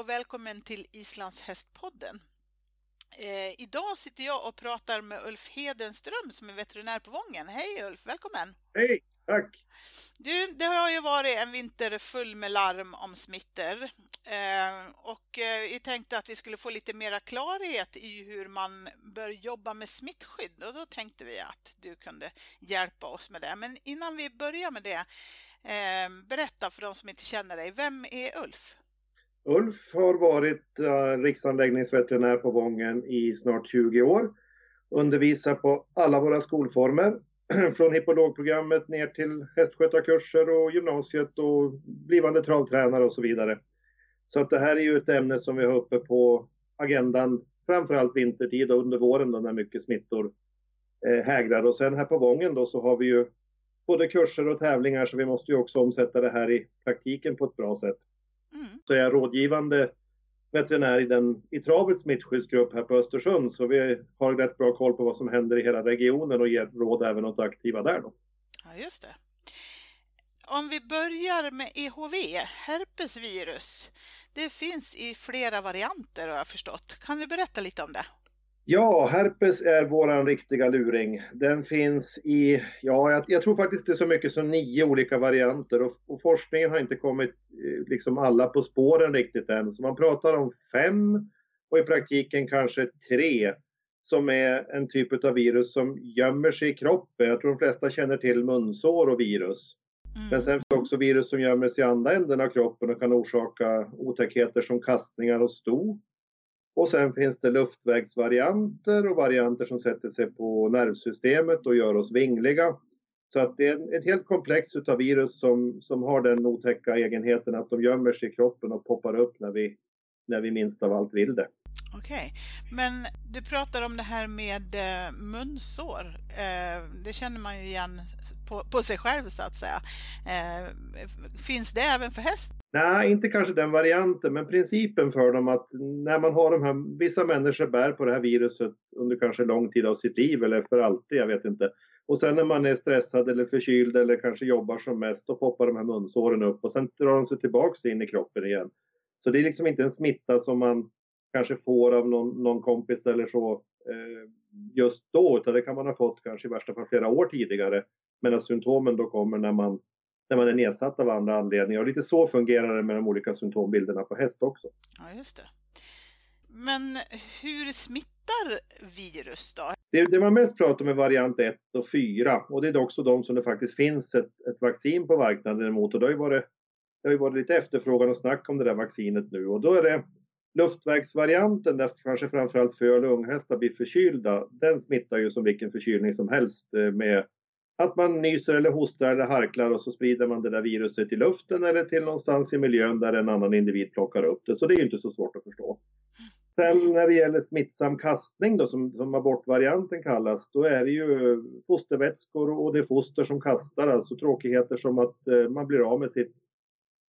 och välkommen till Islands hästpodden. Eh, idag sitter jag och pratar med Ulf Hedenström som är veterinär på Vången. Hej Ulf, välkommen! Hej, tack! Du, det har ju varit en vinter full med larm om smittor eh, och eh, vi tänkte att vi skulle få lite mera klarhet i hur man bör jobba med smittskydd och då tänkte vi att du kunde hjälpa oss med det. Men innan vi börjar med det, eh, berätta för de som inte känner dig, vem är Ulf? Ulf har varit uh, riksanläggningsveterinär på Vången i snart 20 år. Undervisar på alla våra skolformer. Från hippologprogrammet ner till hästskötarkurser och gymnasiet och blivande travtränare och så vidare. Så att det här är ju ett ämne som vi har uppe på agendan framförallt vintertid och under våren då när mycket smittor eh, hägrar. Och sen här på Vången då så har vi ju både kurser och tävlingar så vi måste ju också omsätta det här i praktiken på ett bra sätt. Mm. Så jag är rådgivande veterinär i, den, i travets smittskyddsgrupp här på Östersund så vi har rätt bra koll på vad som händer i hela regionen och ger råd även åt aktiva där då. Ja, just det. Om vi börjar med EHV, herpesvirus. Det finns i flera varianter har jag förstått. Kan du berätta lite om det? Ja, herpes är våran riktiga luring. Den finns i, ja, jag, jag, tror faktiskt det är så mycket som nio olika varianter och, och, forskningen har inte kommit eh, liksom alla på spåren riktigt än. Så man pratar om fem och i praktiken kanske tre som är en typ av virus som gömmer sig i kroppen. Jag tror de flesta känner till munsår och virus. Mm. Men sen finns det också virus som gömmer sig i andra änden av kroppen och kan orsaka otäckheter som kastningar och sto. Och sen finns det luftvägsvarianter och varianter som sätter sig på nervsystemet och gör oss vingliga. Så att det är ett helt komplex utav virus som, som har den otäcka egenheten att de gömmer sig i kroppen och poppar upp när vi, när vi minst av allt vill det. Okej, okay. men du pratar om det här med eh, munsår. Eh, det känner man ju igen på, på sig själv så att säga. Eh, finns det även för häst? Nej, inte kanske den varianten, men principen för dem att när man har de här, vissa människor bär på det här viruset under kanske lång tid av sitt liv eller för alltid, jag vet inte. Och sen när man är stressad eller förkyld eller kanske jobbar som mest, då poppar de här munsåren upp och sen drar de sig tillbaks in i kroppen igen. Så det är liksom inte en smitta som man kanske får av någon, någon kompis eller så eh, just då, utan det kan man ha fått kanske i värsta fall flera år tidigare. Medan symptomen då kommer när man, när man är nedsatt av andra anledningar. Och lite så fungerar det med de olika symptombilderna på häst också. Ja, just det. Men hur smittar virus då? Det, det man mest pratar om är variant 1 och 4 och det är också de som det faktiskt finns ett, ett vaccin på marknaden emot och det har ju varit, det har ju varit lite efterfrågan och snack om det där vaccinet nu och då är det luftvägsvarianten där kanske framförallt föl och unghästar blir förkylda, den smittar ju som vilken förkylning som helst eh, med att man nyser eller hostar eller harklar och så sprider man det där viruset i luften eller till någonstans i miljön där en annan individ plockar upp det. Så det är inte så svårt att förstå. Sen när det gäller smittsam kastning då, som, som abortvarianten kallas, då är det ju fostervätskor och det foster som kastar, alltså tråkigheter som att eh, man blir av med sitt,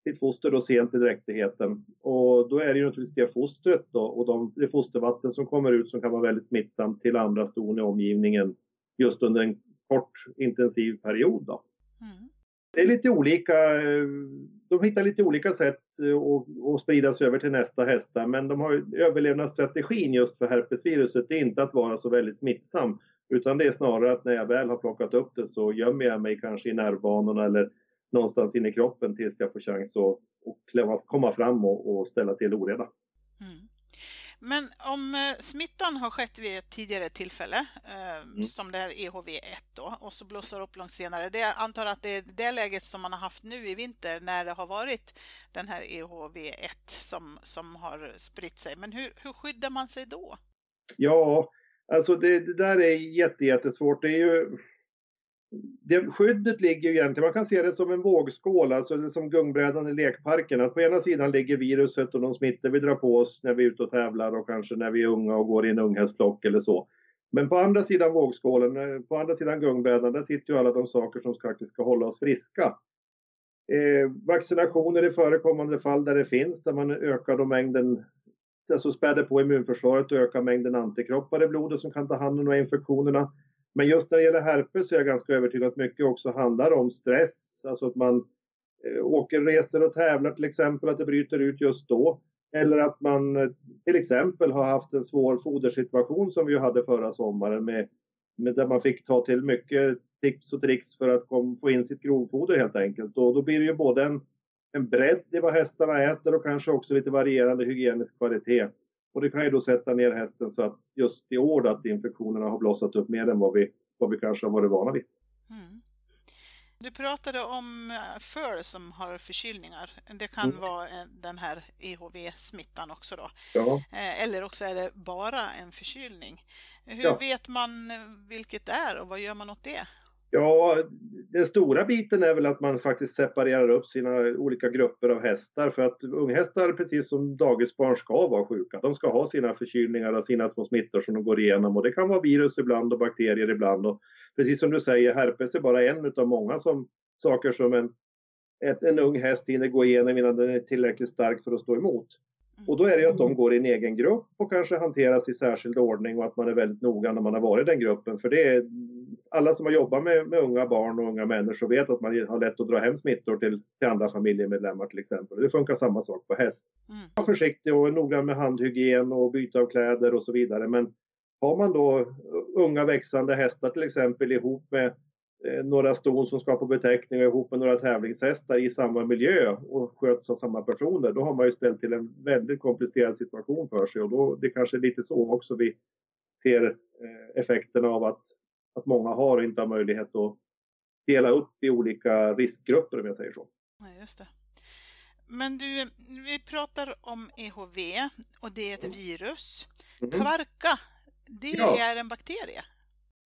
sitt foster då sent i dräktigheten. Och då är det ju naturligtvis det fostret då och de, det fostervatten som kommer ut som kan vara väldigt smittsamt till andra ston i omgivningen just under en kort intensiv period. Då. Mm. Det är lite olika, de hittar lite olika sätt att, sprida sig över till nästa hästar men de har överlevnadsstrategin just för herpesviruset det är inte att vara så väldigt smittsam utan det är snarare att när jag väl har plockat upp det så gömmer jag mig kanske i nervbanorna eller någonstans in i kroppen tills jag får chans att, att komma fram och, och ställa till oreda. Mm. Men om eh, smittan har skett vid ett tidigare tillfälle, eh, mm. som det här EHV1 då, och så blossar upp långt senare. Det jag antar att det är det läget som man har haft nu i vinter när det har varit den här EHV1 som, som har spritt sig. Men hur, hur skyddar man sig då? Ja, alltså det, det där är jättesvårt. Det är ju det, skyddet ligger ju egentligen, man kan se det som en vågskål, alltså som gungbrädan i lekparken. Att på ena sidan ligger viruset och de smittor vi drar på oss när vi är ute och tävlar och kanske när vi är unga och går i en unghästflock eller så. Men på andra sidan vågskålen, eh, på andra sidan gungbrädan, där sitter ju alla de saker som faktiskt ska hålla oss friska. Eh, vaccinationer i förekommande fall där det finns, där man ökar då mängden, alltså späder på immunförsvaret och ökar mängden antikroppar i blodet som kan ta hand om de här infektionerna. Men just när det gäller herpes så är jag ganska övertygad att mycket också handlar om stress, alltså att man eh, åker, resor och tävlar till exempel, att det bryter ut just då. Eller att man eh, till exempel har haft en svår fodersituation som vi hade förra sommaren med, med där man fick ta till mycket tips och tricks för att kom, få in sitt grovfoder helt enkelt. Och då blir det ju både en, en bredd i vad hästarna äter och kanske också lite varierande hygienisk kvalitet. Och det kan ju då sätta ner hästen så att just i år att infektionerna har blossat upp mer än vad vi, vad vi kanske har varit vana vid. Mm. Du pratade om eh, föl som har förkylningar. Det kan mm. vara den här EHV-smittan också då. Ja. Eh, eller också är det bara en förkylning. Hur ja. vet man vilket det är och vad gör man åt det? Ja, den stora biten är väl att man faktiskt separerar upp sina olika grupper av hästar för att unghästar, precis som dagisbarn, ska vara sjuka. De ska ha sina förkylningar och sina små smittor som de går igenom och det kan vara virus ibland och bakterier ibland. Och precis som du säger, herpes är bara en av många som, saker som en, ett, en ung häst hinner gå igenom innan den är tillräckligt stark för att stå emot. Och då är det ju att de går i en egen grupp och kanske hanteras i särskild ordning och att man är väldigt noga när man har varit i den gruppen. För det är, alla som har jobbat med, med unga barn och unga människor vet att man har lätt att dra hem smittor till, till andra familjemedlemmar till exempel. Det funkar samma sak på häst. Mm. Var försiktig och noggrann med handhygien och byte av kläder och så vidare. Men har man då unga växande hästar till exempel ihop med Eh, några ston som ska på beteckning ihop med några tävlingshästar i samma miljö och sköts av samma personer, då har man ju ställt till en väldigt komplicerad situation för sig och då, det kanske är lite så också vi ser eh, effekterna av att, att många har och inte har möjlighet att dela upp i olika riskgrupper om jag säger så. Ja, just det. Men du, vi pratar om EHV och det är ett virus. Mm. Kvarka, det ja. är en bakterie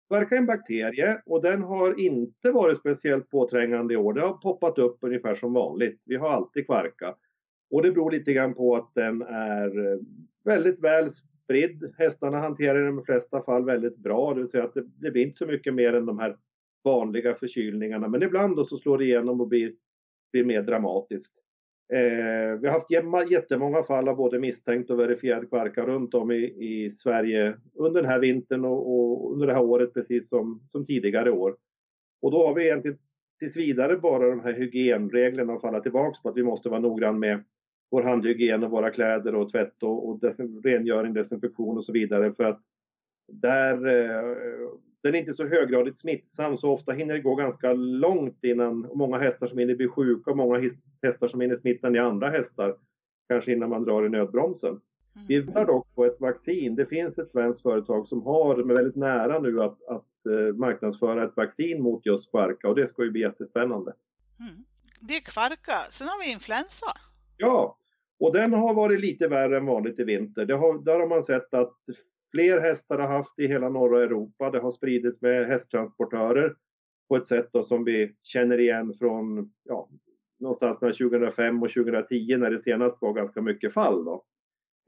verkar en bakterie och den har inte varit speciellt påträngande i år. Det har poppat upp ungefär som vanligt. Vi har alltid kvarka. Och det beror lite grann på att den är eh, väldigt väl spridd. Hästarna hanterar i de flesta fall väldigt bra, det vill säga att det, det blir inte så mycket mer än de här vanliga förkylningarna. Men ibland då så slår det igenom och blir, blir mer dramatiskt. Eh, vi har haft jättemånga fall av både misstänkt och verifierad kvarka runt om i, i Sverige under den här vintern och, och, under det här året precis som, som tidigare år. Och då har vi egentligen tills vidare bara de här hygienreglerna att falla tillbaks på att vi måste vara noggrann med vår handhygien och våra kläder och tvätt och, och desin, rengöring, desinfektion och så vidare för att där eh, den är inte så höggradigt smittsam så ofta hinner det gå ganska långt innan, många hästar som hinner bli sjuka och många hästar som hinner smitta i andra hästar, kanske innan man drar i nödbromsen. Mm. Vi väntar dock på ett vaccin. Det finns ett svenskt företag som har, med väldigt nära nu, att, att uh, marknadsföra ett vaccin mot just kvarka och det ska ju bli jättespännande. Mm. Det är kvarka, sen har vi influensa. Ja, och den har varit lite värre än vanligt i vinter. Det har, där har man sett att fler hästar har haft i hela norra Europa. Det har spridits med hästtransportörer på ett sätt som vi känner igen från ja, någonstans mellan 2005 och 2010 när det senast var ganska mycket fall. Då.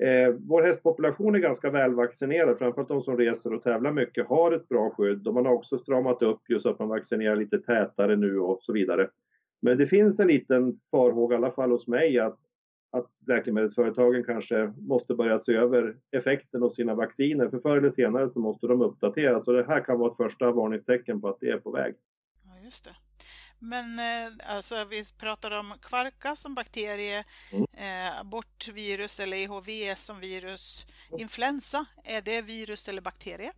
Eh, vår hästpopulation är ganska välvaccinerad, framförallt de som reser och tävlar mycket har ett bra skydd och man har också stramat upp just att man vaccinerar lite tätare nu och så vidare. Men det finns en liten farhåga, i alla fall hos mig, att att läkemedelsföretagen kanske måste börja se över effekten av sina vacciner. För förr eller senare så måste de uppdateras och det här kan vara ett första varningstecken på att det är på väg. Ja, just det. Men eh, alltså, vi pratar om kvarka som bakterie, mm. eh, abortvirus eller EHV som virus. Influensa, är det virus eller bakterie?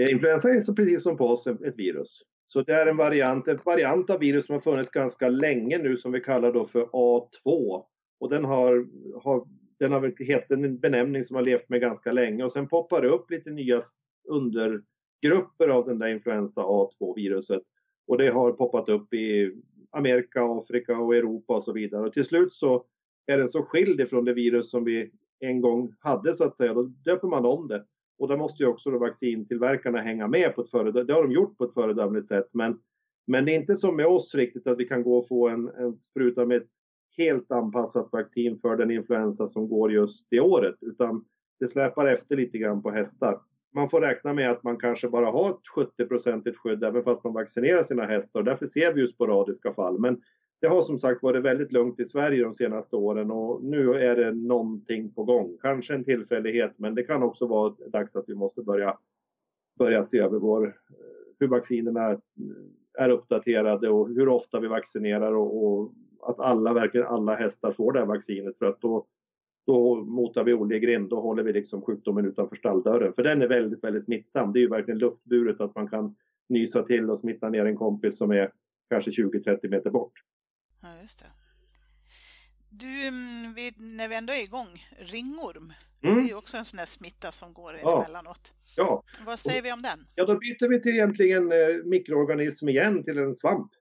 Eh, influensa är så precis som på oss ett virus. Så det är en variant, en variant av virus som har funnits ganska länge nu som vi kallar då för A2. Och den har, har, den har hetat en benämning som har levt med ganska länge och sen poppar det upp lite nya undergrupper av den där influensa A2-viruset. Och det har poppat upp i Amerika, Afrika och Europa och så vidare. Och till slut så är den så skild ifrån det virus som vi en gång hade så att säga, då döper man om det. Och då måste ju också då vaccintillverkarna hänga med på ett föredömligt Det har de gjort på ett föredömligt sätt. Men, men det är inte som med oss riktigt att vi kan gå och få en, en spruta med ett helt anpassat vaccin för den influensa som går just det året, utan det släpar efter lite grann på hästar. Man får räkna med att man kanske bara har ett 70-procentigt skydd även fast man vaccinerar sina hästar. Därför ser vi ju sporadiska fall. Men det har som sagt varit väldigt lugnt i Sverige de senaste åren och nu är det någonting på gång. Kanske en tillfällighet, men det kan också vara dags att vi måste börja, börja se över vår, eh, hur vaccinerna är uppdaterade och hur ofta vi vaccinerar och, och att alla, verkligen alla hästar får det här vaccinet för att då, då motar vi oljegrind, då håller vi liksom sjukdomen utanför stalldörren. För den är väldigt, väldigt smittsam. Det är ju verkligen luftburet att man kan nysa till och smitta ner en kompis som är kanske 20-30 meter bort. Ja, just det. Du, mm, vi, när vi ändå är igång, ringorm, mm. det är ju också en sån där smitta som går ja. emellanåt. Ja. Vad säger vi om den? Ja, då byter vi till egentligen eh, mikroorganism igen, till en svamp.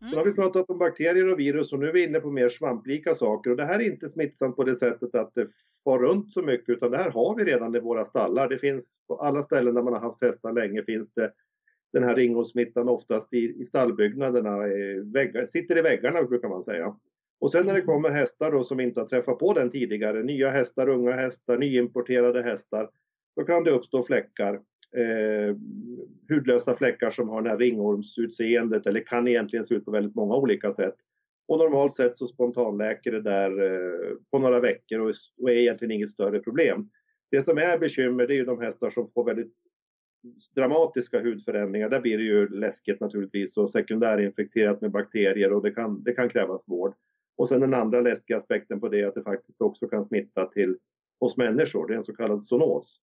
Mm. Så har vi pratat om bakterier och virus och nu är vi inne på mer svamplika saker och det här är inte smittsamt på det sättet att det far runt så mycket utan det här har vi redan i våra stallar. Det finns på alla ställen där man har haft hästar länge finns det den här ringosmittan oftast i, i stallbyggnaderna, i väggar, sitter i väggarna brukar man säga. Och sen när det mm. kommer hästar då som inte har träffat på den tidigare, nya hästar, unga hästar, nyimporterade hästar, då kan det uppstå fläckar, eh, hudlösa fläckar som har det här ringormsutseendet eller kan egentligen se ut på väldigt många olika sätt. Och normalt sett så spontanläker det där eh, på några veckor och, och är egentligen inget större problem. Det som är bekymmer det är ju de hästar som får väldigt dramatiska hudförändringar. Där blir det ju läskigt naturligtvis och sekundärinfekterat med bakterier och det kan, det kan krävas vård. Och sen den andra läskiga aspekten på det är att det faktiskt också kan smitta till hos människor. Det är en så kallad zoonos.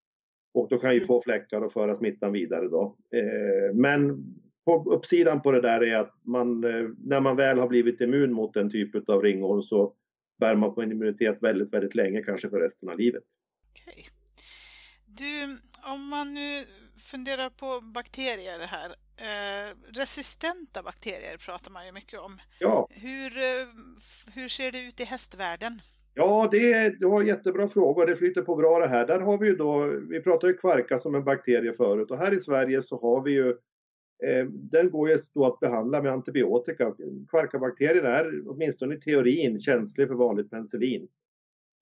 Och då kan ju få fläckar och föra smittan vidare då. Eh, men på uppsidan på det där är att man, eh, när man väl har blivit immun mot den typen av ringorm så bär man på en immunitet väldigt, väldigt länge, kanske för resten av livet. Okej. Du, om man nu funderar på bakterier här. Eh, resistenta bakterier pratar man ju mycket om. Ja. Hur, eh, hur ser det ut i hästvärlden? Ja, det, är, det var jättebra frågor. Det flyter på bra det här. Där har vi ju då, vi pratade ju kvarka som en bakterie förut och här i Sverige så har vi ju eh, den går ju då att behandla med antibiotika. Kvarkabakterien är åtminstone i teorin känslig för vanligt penicillin.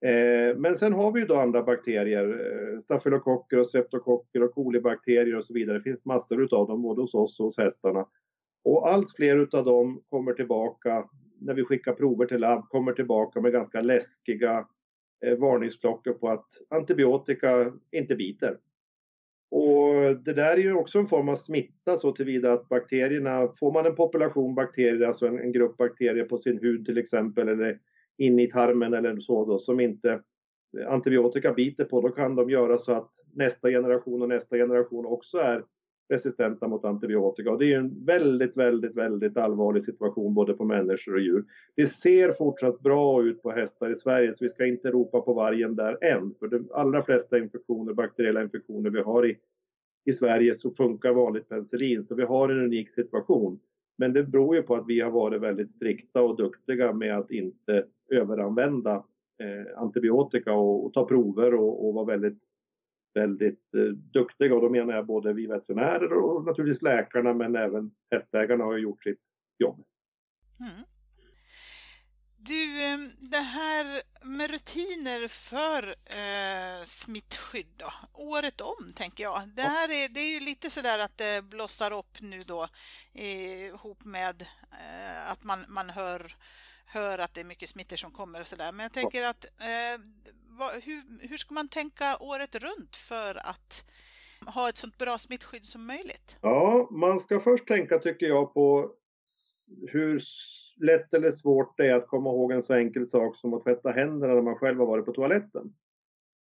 Eh, men sen har vi ju då andra bakterier, eh, stafylokocker och streptokocker och kolibakterier och så vidare. Det finns massor utav dem både hos oss och hos hästarna. Och allt fler utav dem kommer tillbaka när vi skickar prover till labb, kommer tillbaka med ganska läskiga eh, varningsklockor på att antibiotika inte biter. Och det där är ju också en form av smitta så tillvida att bakterierna, får man en population bakterier, alltså en, en grupp bakterier på sin hud till exempel eller in i tarmen eller så då, som inte eh, antibiotika biter på, då kan de göra så att nästa generation och nästa generation också är resistenta mot antibiotika. Och det är en väldigt, väldigt, väldigt allvarlig situation både på människor och djur. Det ser fortsatt bra ut på hästar i Sverige så vi ska inte ropa på vargen där än. För de allra flesta infektioner, bakteriella infektioner vi har i, i Sverige så funkar vanligt penicillin så vi har en unik situation. Men det beror ju på att vi har varit väldigt strikta och duktiga med att inte överanvända eh, antibiotika och, och, ta prover och, och vara väldigt, väldigt eh, duktiga. Och då menar jag både vi veterinärer och naturligtvis läkarna men även hästägarna har gjort sitt jobb. Mm. Du, ehm, det här med rutiner för eh, smittskydd då, året om tänker jag. Det här är, det är ju lite sådär att det blossar upp nu då eh, ihop med eh, att man, man hör, hör att det är mycket smittor som kommer och sådär. Men jag tänker att eh, vad, hur, hur ska man tänka året runt för att ha ett sånt bra smittskydd som möjligt? Ja, man ska först tänka tycker jag på hur lätt eller svårt det är att komma ihåg en så enkel sak som att tvätta händerna när man själv har varit på toaletten.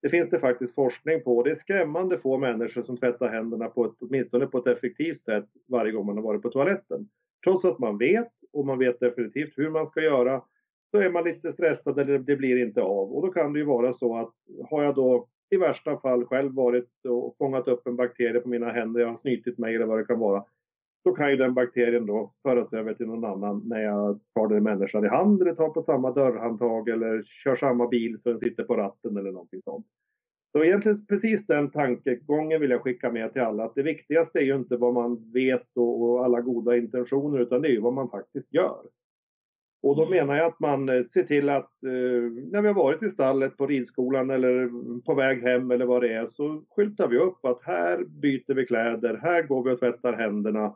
Det finns det faktiskt forskning på. Det är skrämmande få människor som tvättar händerna på ett, åtminstone på ett effektivt sätt varje gång man har varit på toaletten. Trots att man vet och man vet definitivt hur man ska göra så är man lite stressad eller det blir inte av. Och då kan det ju vara så att har jag då i värsta fall själv varit och fångat upp en bakterie på mina händer, jag har snytit mig eller vad det kan vara, då kan ju den bakterien då föras över till någon annan när jag tar den människan i hand eller tar på samma dörrhandtag eller kör samma bil så den sitter på ratten eller någonting sånt. Så egentligen precis den tankegången vill jag skicka med till alla att det viktigaste är ju inte vad man vet och, och alla goda intentioner utan det är ju vad man faktiskt gör. Och då menar jag att man eh, ser till att eh, när vi har varit i stallet på ridskolan eller på väg hem eller vad det är så skyltar vi upp att här byter vi kläder, här går vi och tvättar händerna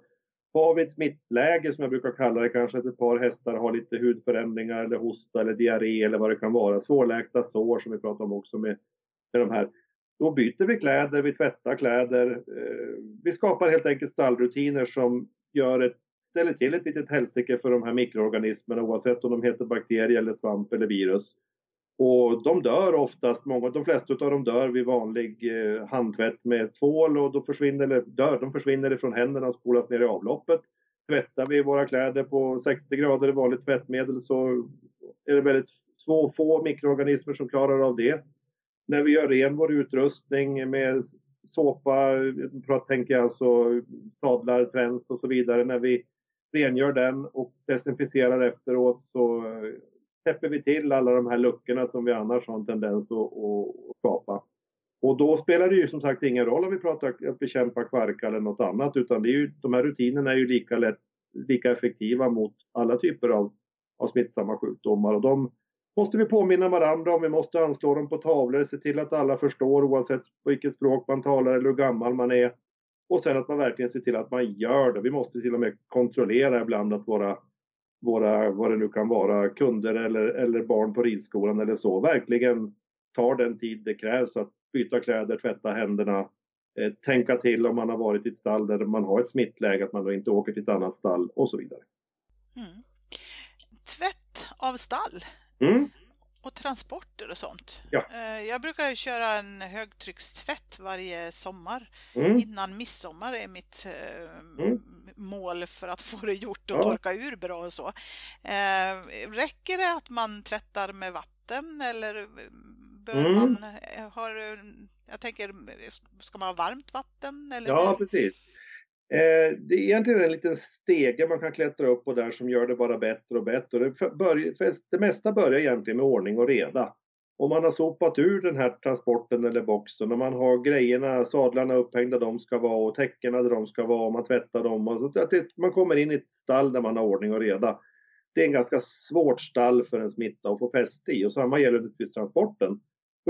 har vi ett smittläge som jag brukar kalla det, kanske att ett par hästar har lite hudförändringar eller hosta eller diarré eller vad det kan vara, svårläkta sår som vi pratar om också med, med de här. Då byter vi kläder, vi tvättar kläder. Eh, vi skapar helt enkelt stallrutiner som gör ett, ställer till ett litet helsike för de här mikroorganismerna oavsett om de heter bakterier eller svamp eller virus. Och de dör oftast, många, de flesta av dem dör vid vanlig eh, handtvätt med tvål och då försvinner, eller dör, de försvinner ifrån händerna och spolas ner i avloppet. Tvättar vi våra kläder på 60 grader i vanligt tvättmedel så är det väldigt små, få mikroorganismer som klarar av det. När vi gör ren vår utrustning med såpa, tänker jag alltså sadlar, träns och så vidare. När vi rengör den och desinficerar efteråt så eh, täpper vi till alla de här luckorna som vi annars har en tendens att, att skapa. Och då spelar det ju som sagt ingen roll om vi pratar att bekämpa kvarka eller något annat utan det är ju, de här rutinerna är ju lika, lätt, lika effektiva mot alla typer av, av smittsamma sjukdomar och de måste vi påminna varandra om. Vi måste anslå dem på tavlor, se till att alla förstår oavsett vilket språk man talar eller hur gammal man är. Och sen att man verkligen ser till att man gör det. Vi måste till och med kontrollera ibland att våra, våra vad det nu kan vara, kunder eller, eller barn på ridskolan eller så, verkligen tar den tid det krävs att byta kläder, tvätta händerna, eh, tänka till om man har varit i ett stall där man har ett smittläge, att man då inte åker till ett annat stall och så vidare. Mm. Tvätt av stall, Mm. Och transporter och sånt. Ja. Eh, jag brukar köra en högtryckstvätt varje sommar. Mm. Innan midsommar är mitt eh, mm. mål för att få det gjort och ja. torka ur bra och så. Eh, räcker det att man tvättar med vatten eller bör mm. man ha, jag tänker, ska man ha varmt vatten? Eller ja, precis. Eh, det är egentligen en liten stege man kan klättra upp på där som gör det bara bättre och bättre. Det, börjar, det mesta börjar egentligen med ordning och reda. Om man har sopat ur den här transporten eller boxen och man har grejerna, sadlarna upphängda där de ska vara och täckena där de ska vara och man tvättar dem. Och så att det, man kommer in i ett stall där man har ordning och reda. Det är en ganska svårt stall för en smitta att få fäste i och samma gäller naturligtvis transporten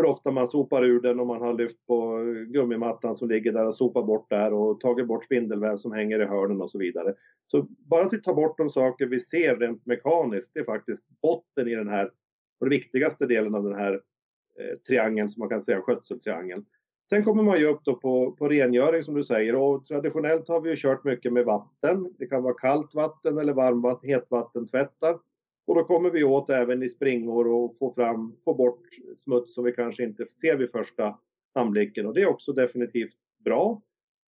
hur ofta man sopar ur den och man har lyft på gummimattan som ligger där och sopat bort där och tagit bort spindelväv som hänger i hörnen och så vidare. Så bara att vi tar bort de saker vi ser rent mekaniskt, det är faktiskt botten i den här, och den viktigaste delen av den här eh, triangeln som man kan säga, skötseltriangeln. Sen kommer man ju upp då på, på rengöring som du säger och traditionellt har vi ju kört mycket med vatten. Det kan vara kallt vatten eller varmvatten, hetvattentvättar. Och då kommer vi åt även i springor och få, fram, få bort smuts som vi kanske inte ser vid första anblicken. Och det är också definitivt bra.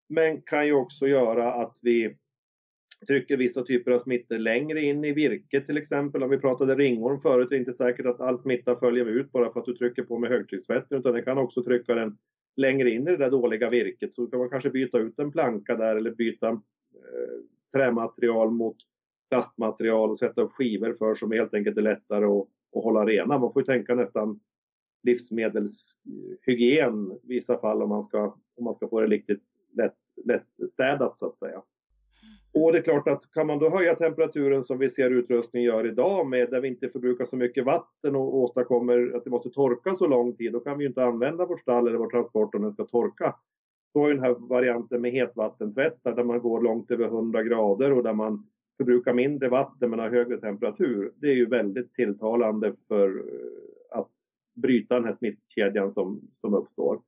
Men kan ju också göra att vi trycker vissa typer av smittor längre in i virket till exempel. Om vi pratade ringorm förut, det är inte säkert att all smitta följer ut bara för att du trycker på med högtrycksvätten utan det kan också trycka den längre in i det där dåliga virket. Så kan man kanske byta ut en planka där eller byta eh, trämaterial mot plastmaterial och sätta upp skivor för som helt enkelt är lättare att, att hålla rena. Man får ju tänka nästan livsmedelshygien i vissa fall om man ska, om man ska få det riktigt lätt, lätt städat så att säga. Och det är klart att kan man då höja temperaturen som vi ser utrustningen gör idag med där vi inte förbrukar så mycket vatten och åstadkommer att det måste torka så lång tid, då kan vi inte använda vår stall eller vår transport om den ska torka. Då ju den här varianten med hetvattentvättar där man går långt över 100 grader och där man förbrukar mindre vatten men har högre temperatur. Det är ju väldigt tilltalande för eh, att bryta den här smittkedjan som, som uppstår.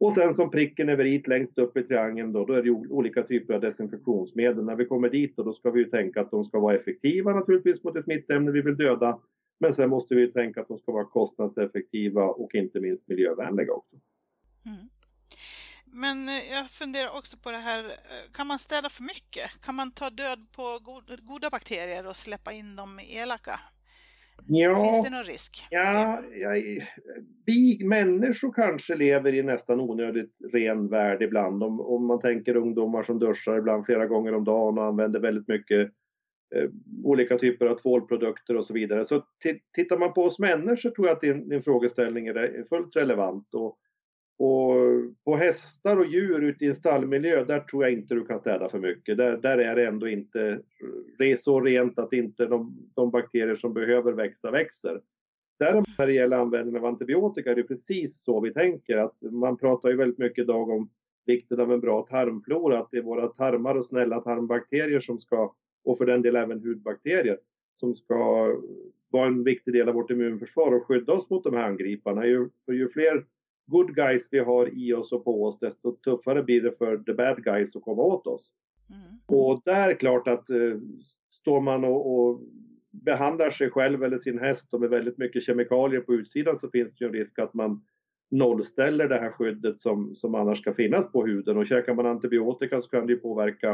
Och sen som pricken över i längst upp i triangeln då, då är det olika typer av desinfektionsmedel. När vi kommer dit då, då ska vi ju tänka att de ska vara effektiva naturligtvis mot det smittämne vi vill döda. Men sen måste vi ju tänka att de ska vara kostnadseffektiva och inte minst miljövänliga också. Mm. Men eh, jag funderar också på det här, eh, kan man städa för mycket? Kan man ta död på goda bakterier och släppa in de elaka? Ja, Finns det någon risk? Ja, ja, vi människor kanske lever i nästan onödigt ren värld ibland. Om, om man tänker ungdomar som duschar ibland flera gånger om dagen och använder väldigt mycket eh, olika typer av tvålprodukter och så vidare. Så tittar man på oss människor tror jag att din, din frågeställning är fullt relevant. Och och på hästar och djur ute i en stallmiljö, där tror jag inte du kan städa för mycket. Där, där är det ändå inte så rent att inte de, de bakterier som behöver växa växer. Däremot när det gäller användningen av antibiotika är det precis så vi tänker. Att man pratar ju väldigt mycket idag om vikten av en bra tarmflora, att det är våra tarmar och snälla tarmbakterier som ska, och för den delen även hudbakterier, som ska vara en viktig del av vårt immunförsvar och skydda oss mot de här angriparna. Ju, ju fler good guys vi har i oss och på oss, desto tuffare blir det för the bad guys att komma åt oss. Mm. Och där är klart att eh, står man och, och behandlar sig själv eller sin häst och med väldigt mycket kemikalier på utsidan så finns det ju en risk att man nollställer det här skyddet som, som annars ska finnas på huden och käkar man antibiotika så kan det påverka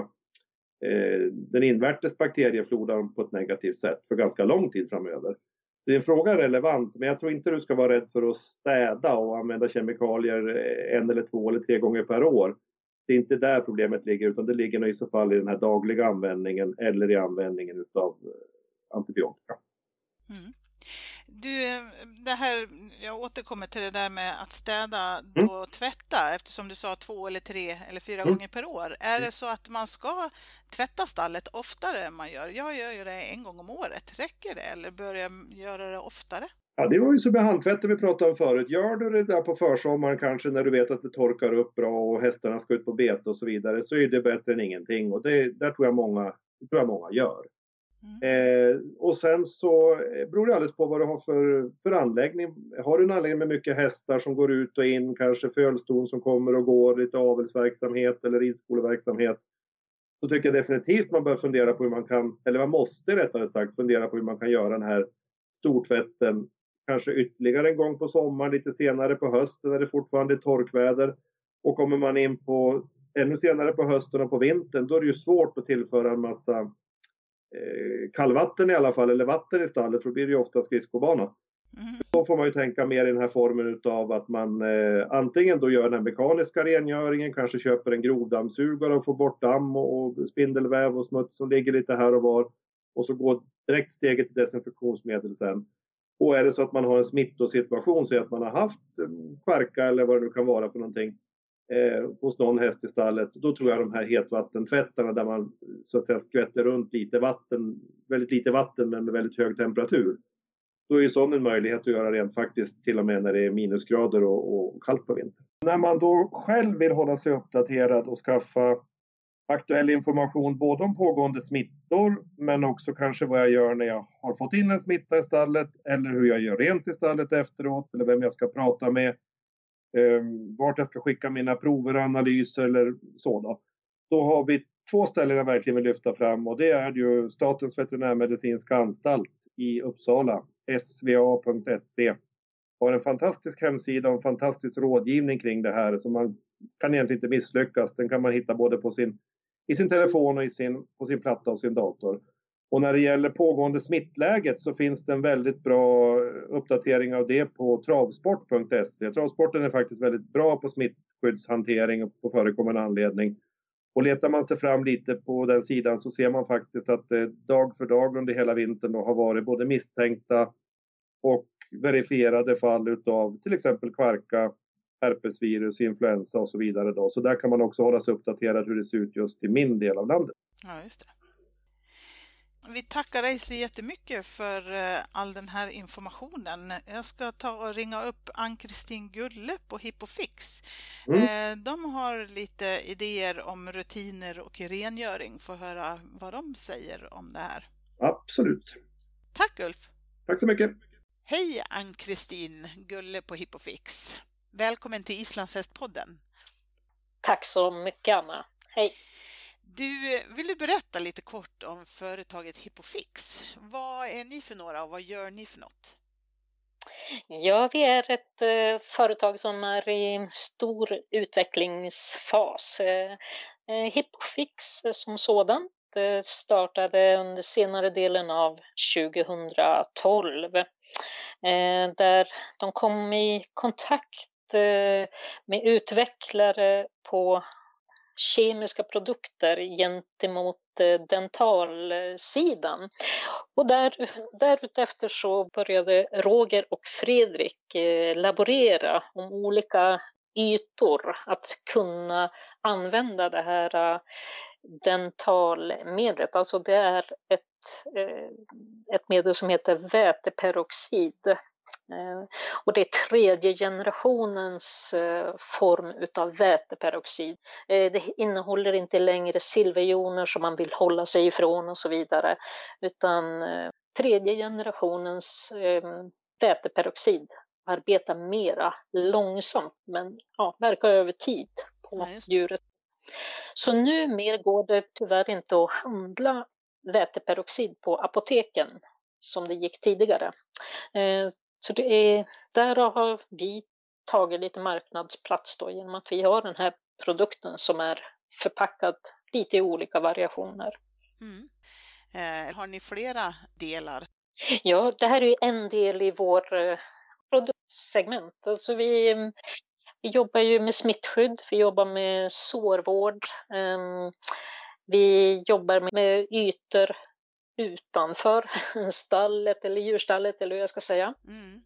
eh, den invärtes bakteriefloran på ett negativt sätt för ganska lång tid framöver. Din fråga är relevant, men jag tror inte du ska vara rädd för att städa och använda kemikalier eh, en eller två eller tre gånger per år. Det är inte där problemet ligger, utan det ligger i så fall i den här dagliga användningen eller i användningen av eh, antibiotika. Mm. Du, det här, jag återkommer till det där med att städa mm. och tvätta eftersom du sa två eller tre eller fyra mm. gånger per år. Är mm. det så att man ska tvätta stallet oftare än man gör? Jag gör ju det en gång om året. Räcker det eller bör jag göra det oftare? Ja, det var ju som med handtvätten vi pratade om förut. Gör du det där på försommaren kanske när du vet att det torkar upp bra och hästarna ska ut på bete och så vidare så är det bättre än ingenting och det där tror jag många, tror jag många gör. Mm. Eh, och sen så eh, beror det alldeles på vad du har för, för anläggning. Har du en anläggning med mycket hästar som går ut och in, kanske fölston som kommer och går, lite avelsverksamhet eller ridskoleverksamhet. Då tycker jag definitivt man bör fundera på hur man kan, eller man måste rättare sagt fundera på hur man kan göra den här stortvätten kanske ytterligare en gång på sommaren, lite senare på hösten när det fortfarande är torkväder. Och kommer man in på ännu senare på hösten och på vintern, då är det ju svårt att tillföra en massa kallvatten i alla fall, eller vatten i stallet, för då blir det ju ofta skridskobana. Mm. Då får man ju tänka mer i den här formen utav att man eh, antingen då gör den mekaniska rengöringen, kanske köper en grovdammsugare och får bort damm och, och spindelväv och smuts som ligger lite här och var. Och så går direkt steget till desinfektionsmedel sen. Och är det så att man har en smittosituation, så att man har haft skärka eller vad det nu kan vara för någonting, eh, hos någon häst i stallet, då tror jag de här hetvattentvättarna där man så att säga skvätter runt lite vatten, väldigt lite vatten men med väldigt hög temperatur. Då är ju sån en möjlighet att göra rent faktiskt till och med när det är minusgrader och, och kallt på vintern. När man då själv vill hålla sig uppdaterad och skaffa aktuell information både om pågående smittor men också kanske vad jag gör när jag har fått in en smitta i stallet eller hur jag gör rent i stallet efteråt eller vem jag ska prata med eh, vart jag ska skicka mina prover och analyser eller så. Då, då har vi två ställen jag verkligen vill lyfta fram och det är ju Statens veterinärmedicinska anstalt i Uppsala, sva.se. Har en fantastisk hemsida och en fantastisk rådgivning kring det här så man kan egentligen inte misslyckas. Den kan man hitta både på sin, i sin telefon och i sin, på sin platta och sin dator. Och när det gäller pågående smittläget så finns det en väldigt bra uppdatering av det på travsport.se. Travsporten är faktiskt väldigt bra på smittskyddshantering på förekommande anledning. Och letar man sig fram lite på den sidan så ser man faktiskt att det dag för dag under hela vintern har varit både misstänkta och verifierade fall utav till exempel kvarka, herpesvirus, influensa och så vidare. Då. Så där kan man också hålla sig uppdaterad hur det ser ut just i min del av landet. Ja, just det. Vi tackar dig så jättemycket för eh, all den här informationen. Jag ska ta och ringa upp Ann-Kristin Gulle på Hippofix. Mm. Eh, de har lite idéer om rutiner och rengöring. Få höra vad de säger om det här. Absolut. Tack Ulf. Tack så mycket. Hej Ann-Kristin Gulle på Hippofix. Välkommen till Islandshästpodden. Tack så mycket Anna. Hej. Du, eh, vill du berätta lite kort om företaget Hippofix? Vad är ni för några och vad gör ni för något? Ja, vi är ett eh, företag som är i stor utvecklingsfas. Eh, eh, Hippofix som sådant eh, startade under senare delen av 2012 där de kom i kontakt med utvecklare på kemiska produkter gentemot eh, dentalsidan. Och där, därefter så började Roger och Fredrik eh, laborera om olika ytor att kunna använda det här eh, dentalmedlet. Alltså det är ett, ett medel som heter väteperoxid och det är tredje generationens eh, form utav väteperoxid. Eh, det innehåller inte längre silverjoner som man vill hålla sig ifrån och så vidare, utan tredje generationens väteperoxid arbetar mera långsamt men ja, verkar över tid på ja, djuret. Så numera går det tyvärr inte att handla väteperoxid på apoteken som det gick tidigare. Så det är, där har vi tagit lite marknadsplats då genom att vi har den här produkten som är förpackad lite i olika variationer. Mm. Eh, har ni flera delar? Ja, det här är en del i vår eh, produktsegment. Alltså vi, vi jobbar ju med smittskydd, vi jobbar med sårvård, eh, vi jobbar med ytor utanför stallet eller djurstallet eller hur jag ska säga. Mm.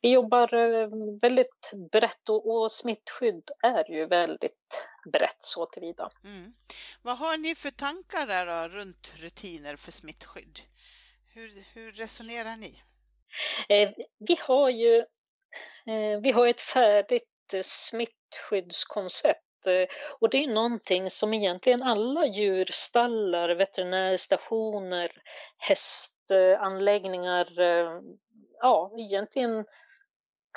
Vi jobbar eh, väldigt brett och, och smittskydd är ju väldigt brett så tillvida. Mm. Vad har ni för tankar där då, runt rutiner för smittskydd? Hur, hur resonerar ni? Eh, vi har ju eh, vi har ett färdigt eh, smittskyddskoncept och det är någonting som egentligen alla djurstallar, veterinärstationer, hästanläggningar eh, ja, egentligen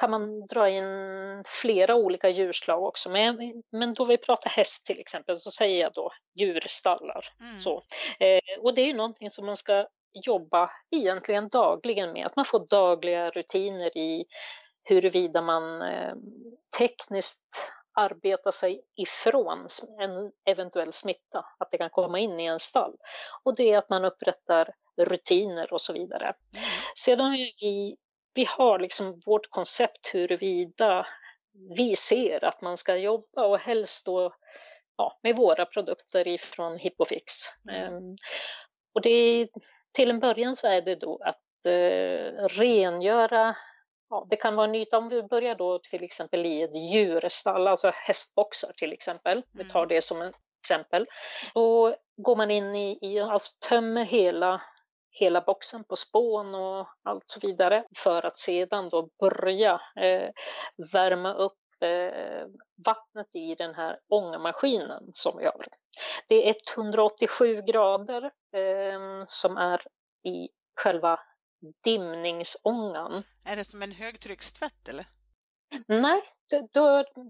kan man dra in flera olika djurslag också. Men, men då vi pratar häst till exempel så säger jag då djurstallar. Mm. Så. Eh, och det är någonting som man ska jobba egentligen dagligen med, att man får dagliga rutiner i huruvida man eh, tekniskt arbetar sig ifrån en eventuell smitta, att det kan komma in i en stall. Och det är att man upprättar rutiner och så vidare. Mm. Sedan vi, vi har liksom vårt koncept huruvida vi ser att man ska jobba och helst då ja, med våra produkter ifrån Hippofix. Mm. Um, och det till en början så är det då att uh, rengöra Ja, det kan vara en yta om vi börjar då till exempel i ett djurstall, alltså hästboxar till exempel. Vi tar mm. det som ett exempel. Då går man in i, i alltså tömmer hela hela boxen på spån och allt så vidare för att sedan då börja eh, värma upp eh, vattnet i den här ångmaskinen som vi har. Det är 187 grader eh, som är i själva dimningsångan. Är det som en högtryckstvätt eller? Nej, det,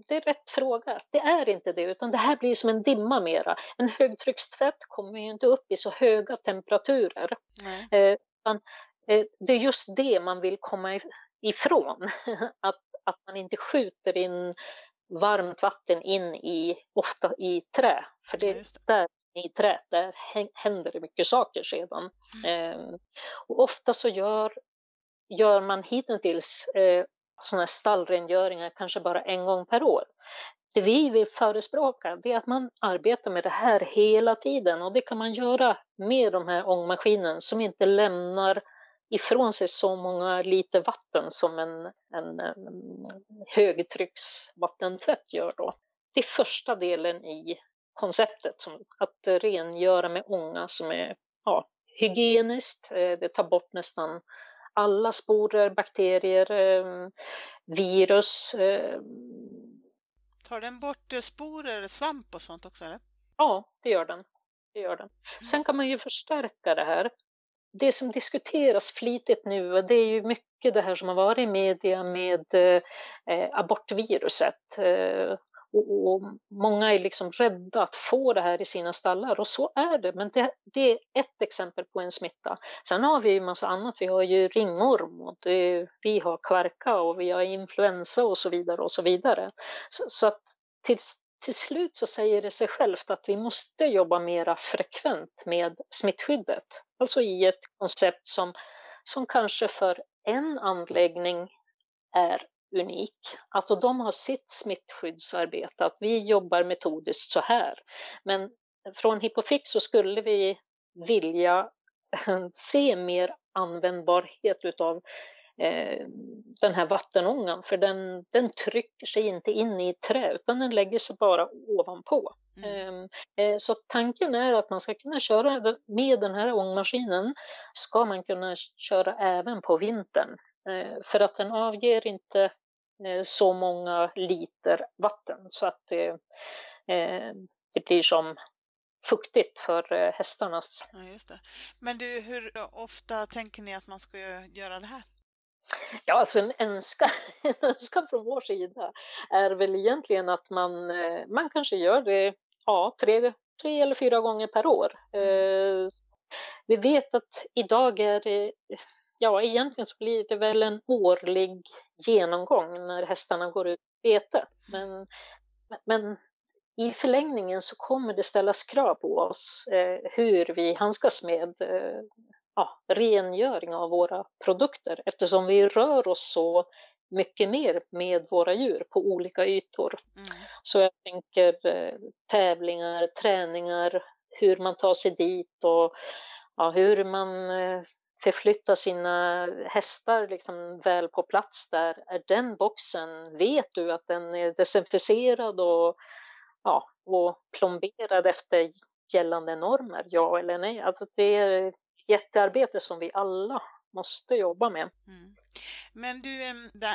det är rätt fråga. Det är inte det, utan det här blir som en dimma mera. En högtryckstvätt kommer ju inte upp i så höga temperaturer. Eh, utan, eh, det är just det man vill komma ifrån, att, att man inte skjuter in varmt vatten in i, ofta i trä, för det, ja, det. där i träet, där händer det mycket saker sedan. Mm. Eh, och ofta så gör, gör man hittills eh, sådana här stallrengöringar kanske bara en gång per år. Det vi vill förespråka det är att man arbetar med det här hela tiden och det kan man göra med de här ångmaskinen som inte lämnar ifrån sig så många liter vatten som en, en, en högtrycksvattentvätt gör då. Det är första delen i konceptet, som att rengöra med ånga som är ja, hygieniskt, eh, det tar bort nästan alla sporer, bakterier, eh, virus. Eh. Tar den bort sporer, svamp och sånt också? Eller? Ja, det gör den. det gör den. Sen kan man ju förstärka det här. Det som diskuteras flitigt nu, det är ju mycket det här som har varit i media med abortviruset. Och, och, många är liksom rädda att få det här i sina stallar och så är det. Men det, det är ett exempel på en smitta. Sen har vi ju massa annat. Vi har ju ringorm och det, vi har kvarka och vi har influensa och så vidare och så vidare. Så, så att till, till slut så säger det sig självt att vi måste jobba mera frekvent med smittskyddet. Alltså i ett koncept som, som kanske för en anläggning är unik. Alltså de har sitt smittskyddsarbete, att vi jobbar metodiskt så här. Men från Hippofix så skulle vi vilja se mer användbarhet utav eh, den här vattenångan, för den, den trycker sig inte in i trä utan den lägger sig bara ovanpå. Mm. Ehm, eh, så tanken är att man ska kunna köra med den här ångmaskinen ska man kunna köra även på vintern. Eh, för att den avger inte så många liter vatten så att det, eh, det blir som fuktigt för eh, hästarna. Ja, just det. Men du, hur ofta tänker ni att man ska göra det här? Ja, alltså en önskan, en önskan från vår sida är väl egentligen att man, man kanske gör det ja, tre, tre eller fyra gånger per år. Mm vi vet att idag är det, ja egentligen så blir det väl en årlig genomgång när hästarna går ut på bete. Men, men i förlängningen så kommer det ställas krav på oss eh, hur vi handskas med eh, ja, rengöring av våra produkter eftersom vi rör oss så mycket mer med våra djur på olika ytor. Mm. Så jag tänker eh, tävlingar, träningar, hur man tar sig dit och ja, hur man förflytta sina hästar liksom väl på plats där. Är den boxen, vet du att den är desinficerad och, ja, och plomberad efter gällande normer, ja eller nej? Alltså det är ett jättearbete som vi alla måste jobba med. Mm. Men du,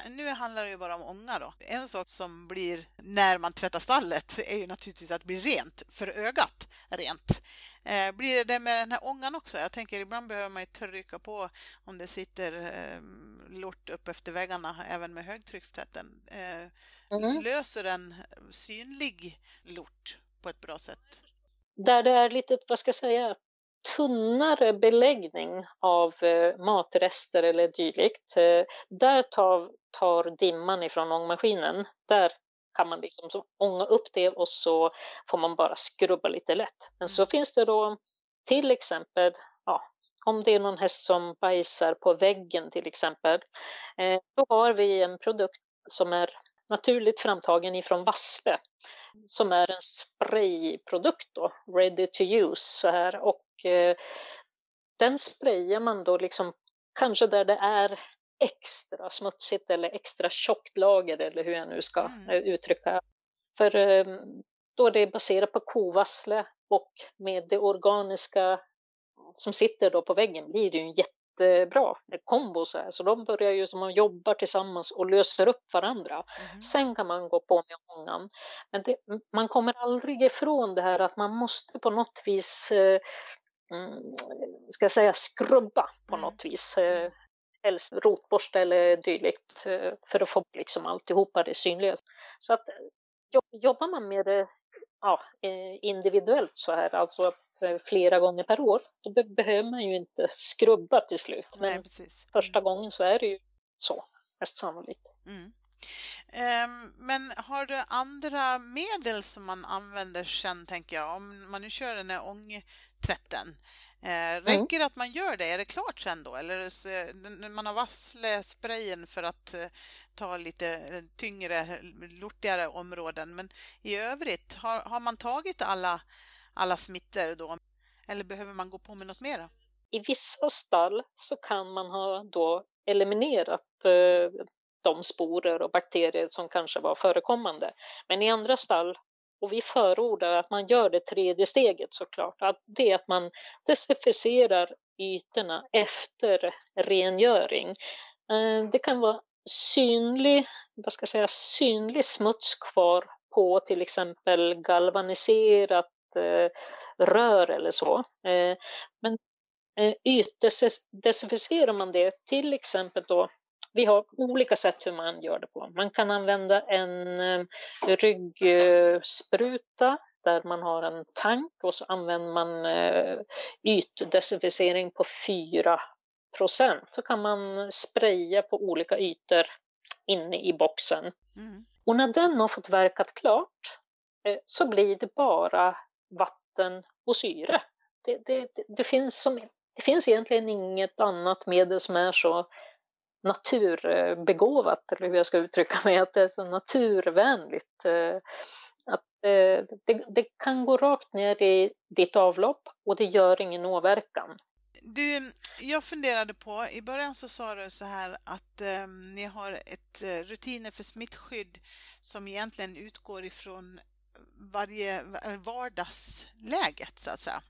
nu handlar det ju bara om ånga då. En sak som blir när man tvättar stallet är ju naturligtvis att det blir rent, för ögat rent. Eh, blir det med den här ångan också? Jag tänker ibland behöver man ju trycka på om det sitter lort upp efter väggarna även med högtryckstvätten. Eh, mm. Löser den synlig lort på ett bra sätt? Där det är lite, vad ska jag säga, tunnare beläggning av eh, matrester eller dylikt, eh, där tar, tar dimman ifrån ångmaskinen. Där kan man liksom ånga upp det och så får man bara skrubba lite lätt. Men så finns det då till exempel ja, om det är någon häst som bajsar på väggen till exempel, eh, då har vi en produkt som är naturligt framtagen ifrån Vassle som är en sprayprodukt då, ready to use så här och den sprayar man då liksom kanske där det är extra smutsigt eller extra tjockt lager eller hur jag nu ska mm. Eh, uttrycka. För eh, då det är baserat på kovassle och med det organiska som sitter då på väggen blir det ju en jättebra kombo så, här. så de börjar ju som att jobba tillsammans och löser upp varandra. Mm. Sen kan man gå på med ångan. Men det, man kommer aldrig ifrån det här att man måste på något vis eh, ska jag säga skrubba på mm. något vis. Eh, helst rotborste eller dylikt eh, för att få liksom alltihopa det synliga. Så att jobbar man med det ja, eh, individuellt så här, alltså att eh, flera gånger per år, då be behöver man ju inte skrubba till slut. Men Nej, precis. första gången så är det ju så, mest sannolikt. Mm. Um, men har du andra medel som man använder sen, tänker jag, om man nu kör den här ångtvätten? Eh, mm. räcker mm. att man gör det? Är det klart sen då? Eller man har vassle-sprayen för att eh, ta lite eh, tyngre, lortigare områden. Men i övrigt, har, har man tagit alla, alla smittor då? Eller behöver man gå på med något mer? I vissa stall så kan man ha då eliminerat eh, de sporer och bakterier som kanske var förekommande. Men i andra stall och vi förordar att man gör det tredje steget såklart, att det är att man desinficerar ytorna efter rengöring. Eh, det kan vara synlig, vad ska jag säga, synlig smuts kvar på till exempel galvaniserat eh, rör eller så. Eh, men ytdesinficerar man det, till exempel då vi har olika sätt hur man gör det på. Man kan använda en eh, ryggspruta där man har en tank och så använder man eh, ytdesinficering på 4% så kan man spraya på olika ytor inne i boxen. Mm. Och när den har fått verkat klart eh, så blir det bara vatten och syre. Det, det, det, finns som, det finns egentligen inget annat medel som är så naturbegåvat, eller hur jag ska uttrycka mig, att det är så naturvänligt. Eh, att eh, det, det kan gå rakt ner i ditt avlopp och det gör ingen åverkan. Du, jag funderade på, i början så sa du så här att eh, ni har ett eh, rutiner för smittskydd som egentligen utgår ifrån varje vardagsläget så att säga.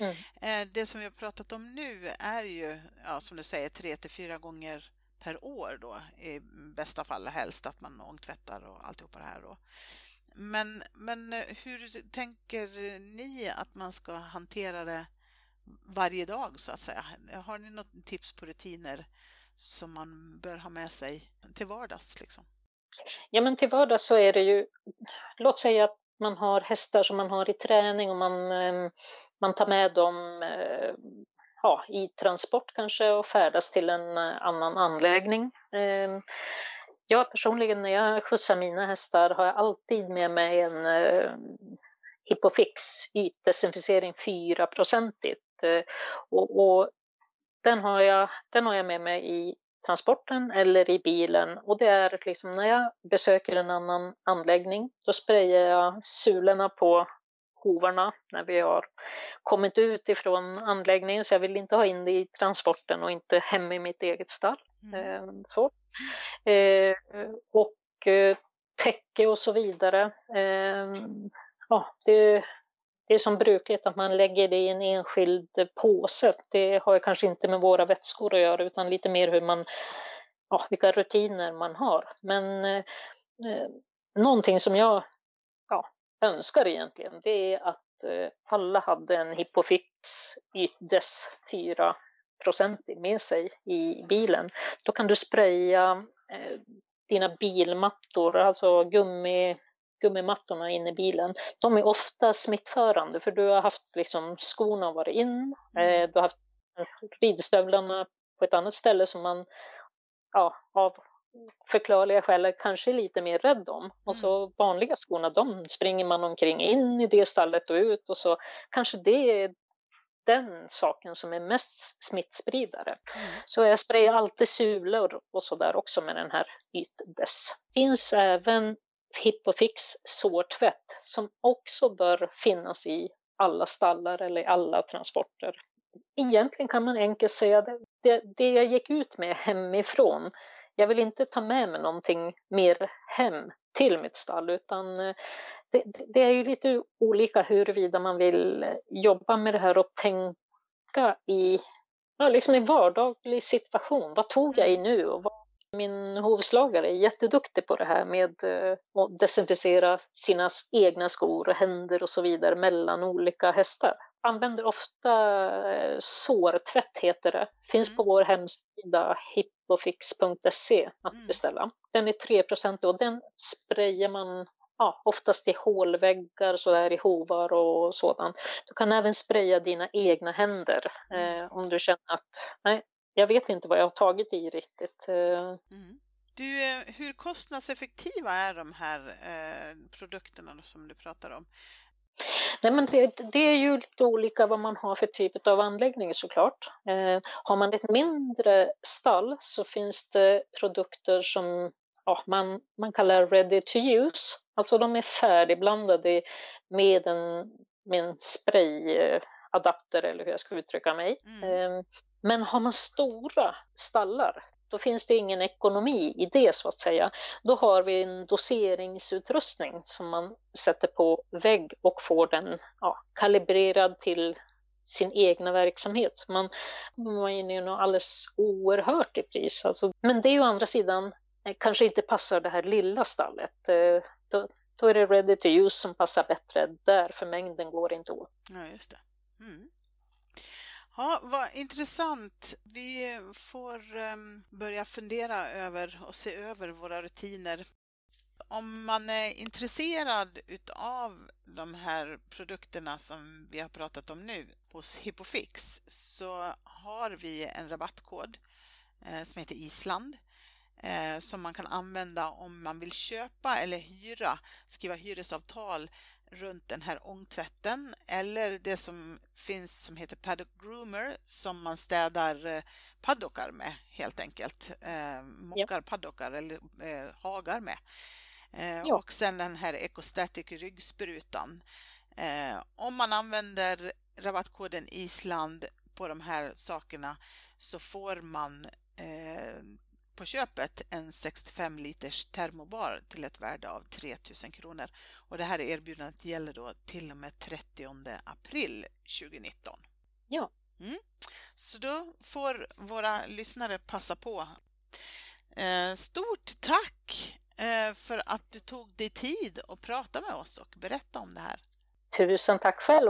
Mm. Eh, det som vi har pratat om nu är ju, ja, som du säger, tre till fyra gånger per år då i bästa fall helst att man ångtvättar och alltihopa det här då. Men, men eh, hur tänker ni att man ska hantera det varje dag så att säga? Har ni något tips på rutiner som man bör ha med sig till vardags? Liksom? Ja, men till vardags så är det ju, låt säga att man har hästar som man har i träning och man, eh, man tar med dem eh, ja, i transport kanske och färdas till en eh, annan anläggning. Ehm, jag personligen när jag skjutsar mina hästar har jag alltid med mig en Hippofix ytdesinficering 4-procentigt och, och den, har jag, den har jag med mig i transporten eller i bilen och det är liksom när jag besöker en annan anläggning då sprayar jag sulorna på hovarna när vi har kommit ut ifrån anläggningen så jag vill inte ha in det i transporten och inte hemma i mitt eget stall. Mm. Eh, så. Eh, och eh, täcke och så vidare. Ja, det, det är som brukligt att man lägger det i en enskild påse. Det har kanske inte med våra vätskor att göra utan lite mer hur man, ja, vilka rutiner man har. Men eh, eh någonting som jag ja, önskar egentligen det är att eh, alla hade en Hippofix Ytdes 4 procentig med sig i bilen. Då kan du spraya eh, dina bilmattor, alltså gummi gummimattorna inne i bilen, de är ofta smittförande för du har haft liksom skorna varit in, mm. eh, du har haft ridstövlarna på ett annat ställe som man ja, av förklarliga skäl kanske är lite mer rädd om. Och så mm. vanliga skorna, de springer man omkring in i det stallet och ut och så kanske det är den saken som är mest smittspridare. Mm. Så jag sprayar alltid sulor och så där också med den här ytdess. finns även Hippofix sårtvätt som också bör finnas i alla stallar eller i alla transporter. Egentligen kan man enkelt säga det, det, det jag gick ut med hemifrån, jag vill inte ta med mig någonting mer hem till mitt stall utan eh, det, det, är ju lite olika huruvida man vill jobba med det här och tänka i, ja, liksom i vardaglig situation. Vad tog jag i nu och min hovslagare är jätteduktig på det här med eh, att desinficera sina egna skor och händer och så vidare mellan olika hästar. Använder ofta eh, sårtvätt heter det. Finns mm. på vår hemsida hippofix.se att mm. beställa. Den är 3% och den sprayar man ja, oftast i hålväggar, så där i hovar och sådant. Du kan även spraya dina egna händer mm. eh, om du känner att nej, jag vet inte vad jag har tagit i riktigt. Eh. Mm. Du, eh, hur kostnadseffektiva är de här eh, produkterna som du pratar om? Nej, men det, det, är ju lite olika vad man har för typ av anläggning såklart. Eh, har man ett mindre stall så finns det produkter som ja, man, man kallar ready to use. Alltså de är färdigblandade med en, med en sprayadapter eller hur jag ska uttrycka mig. Mm. Eh, men har man stora stallar, då finns det ingen ekonomi i det så att säga. Då har vi en doseringsutrustning som man sätter på vägg och får den ja, kalibrerad till sin egna verksamhet. Man, man är ju alldeles oerhört i pris. Alltså, men det är ju å andra sidan eh, kanske inte passar det här lilla stallet. Eh, då, då är det ready to use som passar bättre där, för mängden går inte åt. Ja, just det. Mm. Ja, vad intressant. Vi får um, börja fundera över och se över våra rutiner. Om man är intresserad utav de här produkterna som vi har pratat om nu hos Hippofix så har vi en rabattkod eh, som heter Island eh, som man kan använda om man vill köpa eller hyra, skriva hyresavtal runt den här ångtvätten eller det som finns som heter Paddock Groomer som man städar eh, paddockar med helt enkelt. Eh, mockar ja. paddockar eller eh, hagar med. Eh, ja. Och sen den här Ecostatic ryggsprutan. Eh, om man använder rabattkoden Island på de här sakerna så får man eh, på köpet en 65 liters termobar till ett värde av 3000 kronor. Och det här erbjudandet gäller då till och med 30 april 2019. Ja. Mm. Så då får våra lyssnare passa på. Eh, stort tack eh, för att du tog dig tid att prata med oss och berätta om det här. Tusen tack själv